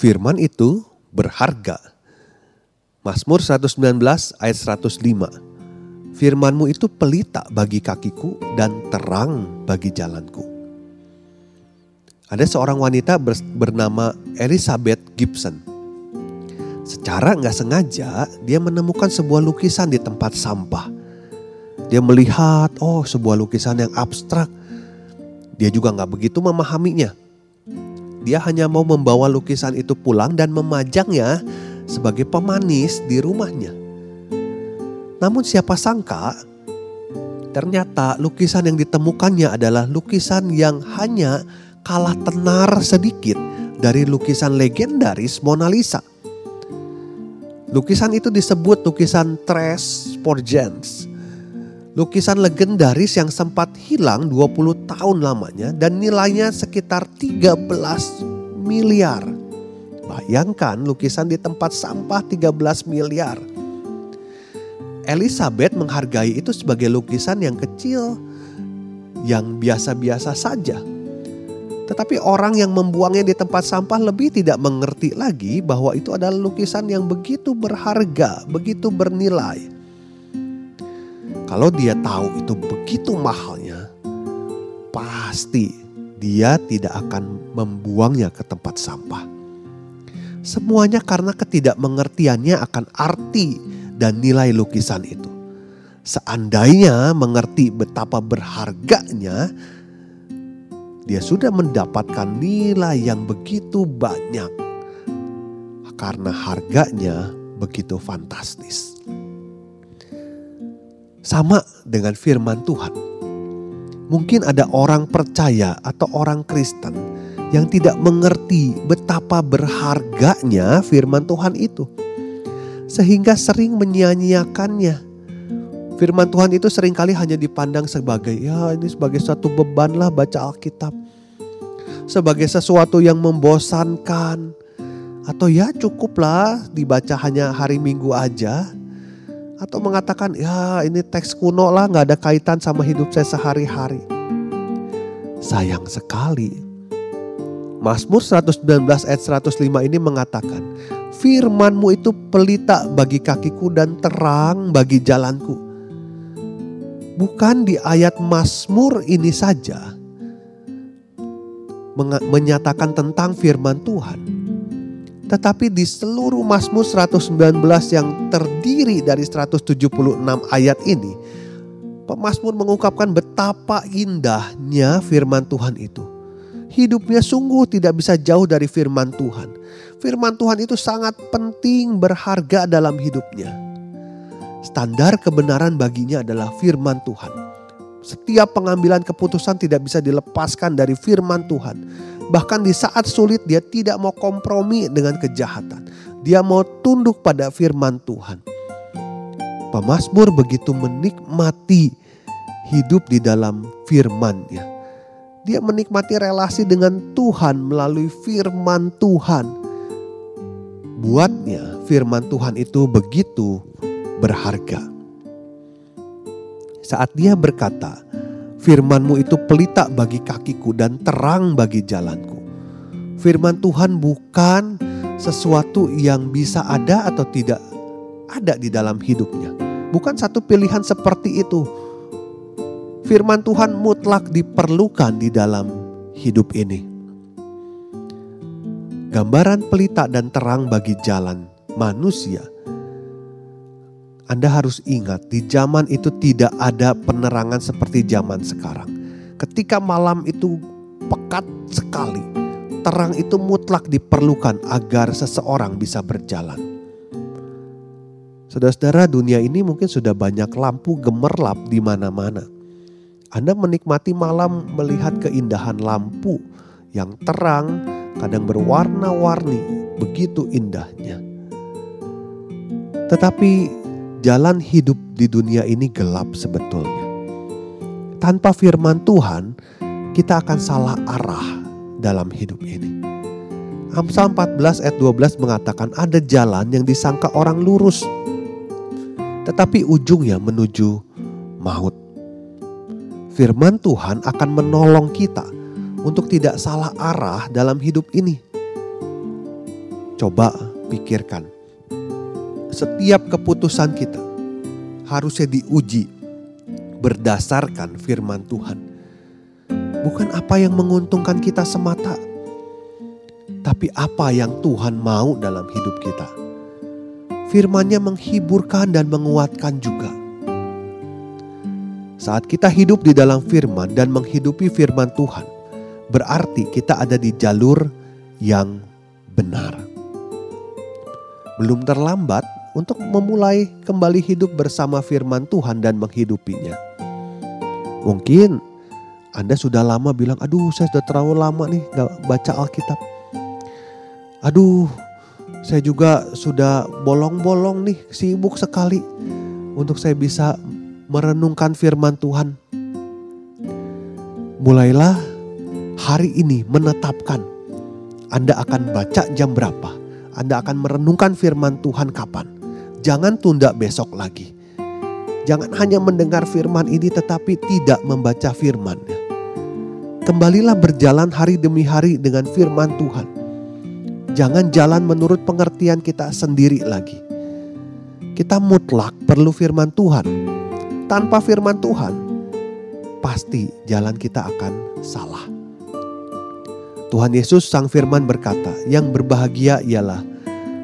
Firman itu berharga. Mazmur 119 ayat 105. Firmanmu itu pelita bagi kakiku dan terang bagi jalanku. Ada seorang wanita bernama Elizabeth Gibson. Secara nggak sengaja dia menemukan sebuah lukisan di tempat sampah. Dia melihat, oh sebuah lukisan yang abstrak. Dia juga nggak begitu memahaminya dia hanya mau membawa lukisan itu pulang dan memajangnya sebagai pemanis di rumahnya. Namun siapa sangka ternyata lukisan yang ditemukannya adalah lukisan yang hanya kalah tenar sedikit dari lukisan legendaris Mona Lisa. Lukisan itu disebut lukisan Tres Porgens lukisan legendaris yang sempat hilang 20 tahun lamanya dan nilainya sekitar 13 miliar. Bayangkan lukisan di tempat sampah 13 miliar. Elizabeth menghargai itu sebagai lukisan yang kecil, yang biasa-biasa saja. Tetapi orang yang membuangnya di tempat sampah lebih tidak mengerti lagi bahwa itu adalah lukisan yang begitu berharga, begitu bernilai kalau dia tahu itu begitu mahalnya, pasti dia tidak akan membuangnya ke tempat sampah. Semuanya karena ketidakmengertiannya akan arti dan nilai lukisan itu. Seandainya mengerti betapa berharganya, dia sudah mendapatkan nilai yang begitu banyak karena harganya begitu fantastis. Sama dengan firman Tuhan. Mungkin ada orang percaya atau orang Kristen yang tidak mengerti betapa berharganya firman Tuhan itu. Sehingga sering menyia-nyiakannya. Firman Tuhan itu sering kali hanya dipandang sebagai ya ini sebagai suatu beban lah baca Alkitab. Sebagai sesuatu yang membosankan. Atau ya cukuplah dibaca hanya hari Minggu aja atau mengatakan ya ini teks kuno lah nggak ada kaitan sama hidup saya sehari-hari. Sayang sekali. Mazmur 119 ayat 105 ini mengatakan, Firmanmu itu pelita bagi kakiku dan terang bagi jalanku. Bukan di ayat Mazmur ini saja menyatakan tentang firman Tuhan tetapi di seluruh Mazmur 119 yang terdiri dari 176 ayat ini, pemazmur mengungkapkan betapa indahnya firman Tuhan itu. Hidupnya sungguh tidak bisa jauh dari firman Tuhan. Firman Tuhan itu sangat penting, berharga dalam hidupnya. Standar kebenaran baginya adalah firman Tuhan. Setiap pengambilan keputusan tidak bisa dilepaskan dari firman Tuhan Bahkan di saat sulit dia tidak mau kompromi dengan kejahatan. Dia mau tunduk pada firman Tuhan. Pemasmur begitu menikmati hidup di dalam firman-Nya. Dia menikmati relasi dengan Tuhan melalui firman Tuhan. Buatnya firman Tuhan itu begitu berharga. Saat dia berkata, Firmanmu itu pelita bagi kakiku dan terang bagi jalanku. Firman Tuhan bukan sesuatu yang bisa ada atau tidak ada di dalam hidupnya. Bukan satu pilihan seperti itu. Firman Tuhan mutlak diperlukan di dalam hidup ini. Gambaran pelita dan terang bagi jalan manusia anda harus ingat, di zaman itu tidak ada penerangan seperti zaman sekarang. Ketika malam itu pekat sekali, terang itu mutlak diperlukan agar seseorang bisa berjalan. Saudara-saudara, dunia ini mungkin sudah banyak lampu gemerlap di mana-mana. Anda menikmati malam melihat keindahan lampu yang terang, kadang berwarna-warni, begitu indahnya. Tetapi jalan hidup di dunia ini gelap sebetulnya. Tanpa firman Tuhan, kita akan salah arah dalam hidup ini. Amsal 14 ayat 12 mengatakan ada jalan yang disangka orang lurus, tetapi ujungnya menuju maut firman Tuhan akan menolong kita untuk tidak salah arah dalam hidup ini. Coba pikirkan, setiap keputusan kita harusnya diuji berdasarkan firman Tuhan. Bukan apa yang menguntungkan kita semata, tapi apa yang Tuhan mau dalam hidup kita. Firman-Nya menghiburkan dan menguatkan juga. Saat kita hidup di dalam firman dan menghidupi firman Tuhan, berarti kita ada di jalur yang benar. Belum terlambat untuk memulai kembali hidup bersama firman Tuhan dan menghidupinya. Mungkin Anda sudah lama bilang, aduh saya sudah terlalu lama nih gak baca Alkitab. Aduh saya juga sudah bolong-bolong nih sibuk sekali untuk saya bisa merenungkan firman Tuhan. Mulailah hari ini menetapkan Anda akan baca jam berapa, Anda akan merenungkan firman Tuhan kapan. Jangan tunda besok lagi. Jangan hanya mendengar firman ini tetapi tidak membaca firmannya. Kembalilah berjalan hari demi hari dengan firman Tuhan. Jangan jalan menurut pengertian kita sendiri lagi. Kita mutlak perlu firman Tuhan tanpa firman Tuhan, pasti jalan kita akan salah. Tuhan Yesus Sang Firman berkata, "Yang berbahagia ialah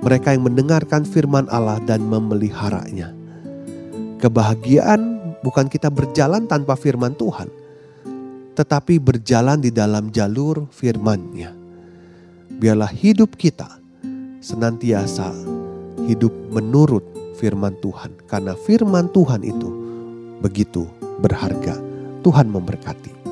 mereka yang mendengarkan firman Allah dan memeliharanya." Kebahagiaan bukan kita berjalan tanpa firman Tuhan, tetapi berjalan di dalam jalur firman-Nya. Biarlah hidup kita senantiasa hidup menurut firman Tuhan, karena firman Tuhan itu begitu berharga. Tuhan memberkati.